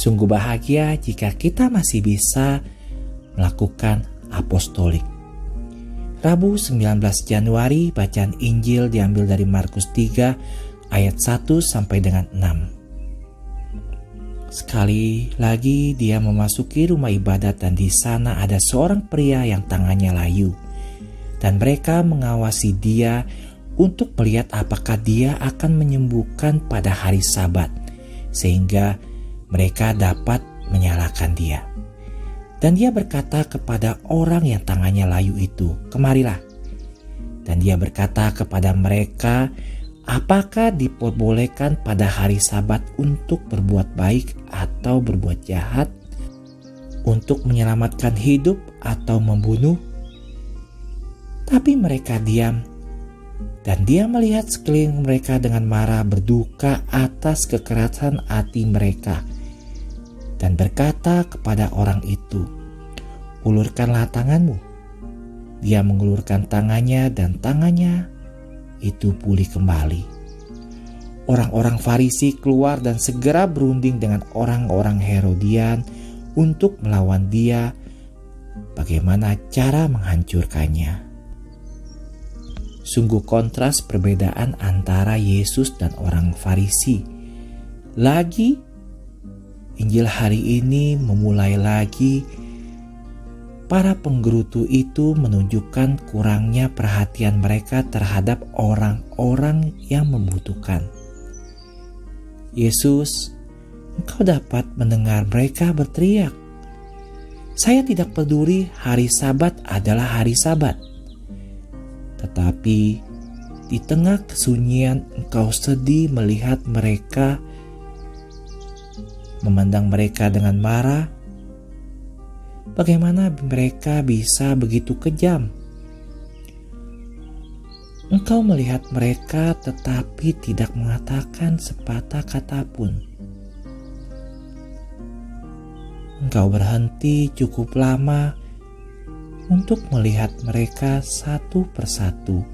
Sungguh bahagia jika kita masih bisa melakukan apostolik. Rabu 19 Januari bacaan Injil diambil dari Markus 3 ayat 1 sampai dengan 6. Sekali lagi dia memasuki rumah ibadat dan di sana ada seorang pria yang tangannya layu. Dan mereka mengawasi dia untuk melihat apakah dia akan menyembuhkan pada hari sabat. Sehingga mereka dapat menyalahkan dia. Dan dia berkata kepada orang yang tangannya layu itu, kemarilah. Dan dia berkata kepada mereka Apakah diperbolehkan pada hari Sabat untuk berbuat baik atau berbuat jahat, untuk menyelamatkan hidup atau membunuh? Tapi mereka diam, dan dia melihat sekeliling mereka dengan marah berduka atas kekerasan hati mereka, dan berkata kepada orang itu, "Ulurkanlah tanganmu." Dia mengulurkan tangannya, dan tangannya itu pulih kembali. Orang-orang Farisi keluar dan segera berunding dengan orang-orang Herodian untuk melawan dia. Bagaimana cara menghancurkannya? Sungguh kontras perbedaan antara Yesus dan orang Farisi. Lagi, Injil hari ini memulai lagi para penggerutu itu menunjukkan kurangnya perhatian mereka terhadap orang-orang yang membutuhkan. Yesus, engkau dapat mendengar mereka berteriak, "Saya tidak peduli hari Sabat adalah hari Sabat." Tetapi di tengah kesunyian engkau sedih melihat mereka memandang mereka dengan marah Bagaimana mereka bisa begitu kejam? Engkau melihat mereka tetapi tidak mengatakan sepatah kata pun. Engkau berhenti cukup lama untuk melihat mereka satu persatu.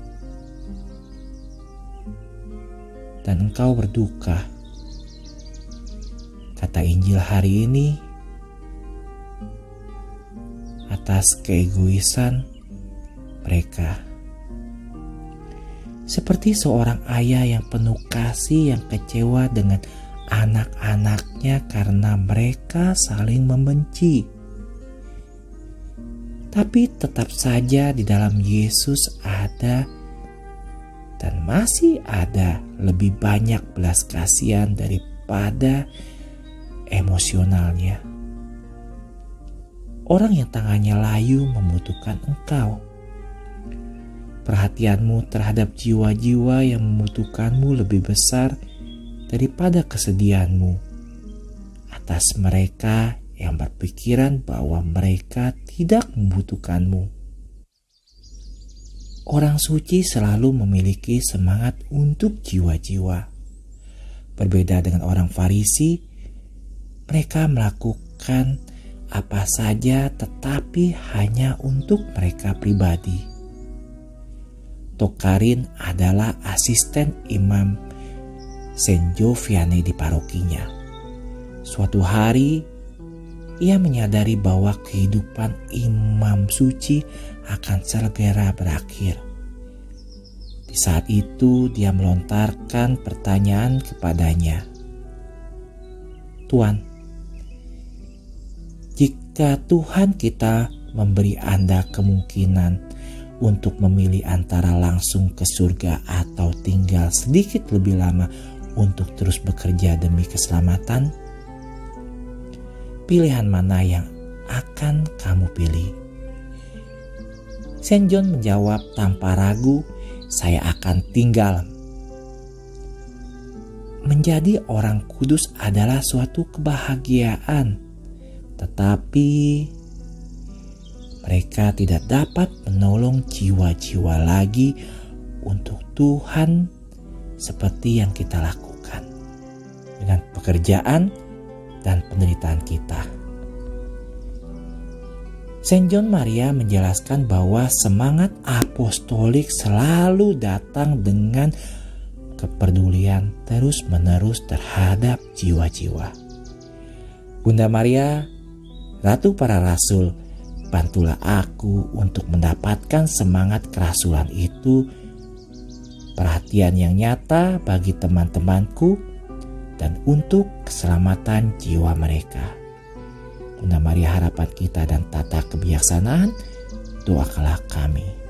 Dan engkau berduka. Kata Injil hari ini, atas keegoisan mereka. Seperti seorang ayah yang penuh kasih yang kecewa dengan anak-anaknya karena mereka saling membenci. Tapi tetap saja di dalam Yesus ada dan masih ada lebih banyak belas kasihan daripada emosionalnya. Orang yang tangannya layu membutuhkan engkau. Perhatianmu terhadap jiwa-jiwa yang membutuhkanmu lebih besar daripada kesedihanmu atas mereka yang berpikiran bahwa mereka tidak membutuhkanmu. Orang suci selalu memiliki semangat untuk jiwa-jiwa. Berbeda dengan orang Farisi, mereka melakukan apa saja tetapi hanya untuk mereka pribadi. Tokarin adalah asisten imam Saint di parokinya. Suatu hari, ia menyadari bahwa kehidupan imam suci akan segera berakhir. Di saat itu, dia melontarkan pertanyaan kepadanya, "Tuan, jika Tuhan kita memberi Anda kemungkinan untuk memilih antara langsung ke surga atau tinggal sedikit lebih lama untuk terus bekerja demi keselamatan, pilihan mana yang akan kamu pilih? Saint John menjawab tanpa ragu, saya akan tinggal. Menjadi orang kudus adalah suatu kebahagiaan tetapi mereka tidak dapat menolong jiwa-jiwa lagi untuk Tuhan seperti yang kita lakukan dengan pekerjaan dan penderitaan kita. Saint John Maria menjelaskan bahwa semangat apostolik selalu datang dengan kepedulian terus-menerus terhadap jiwa-jiwa Bunda Maria, Ratu para Rasul, bantulah aku untuk mendapatkan semangat kerasulan itu, perhatian yang nyata bagi teman-temanku, dan untuk keselamatan jiwa mereka. Bunda Maria harapan kita dan tata kebijaksanaan, doakanlah kami.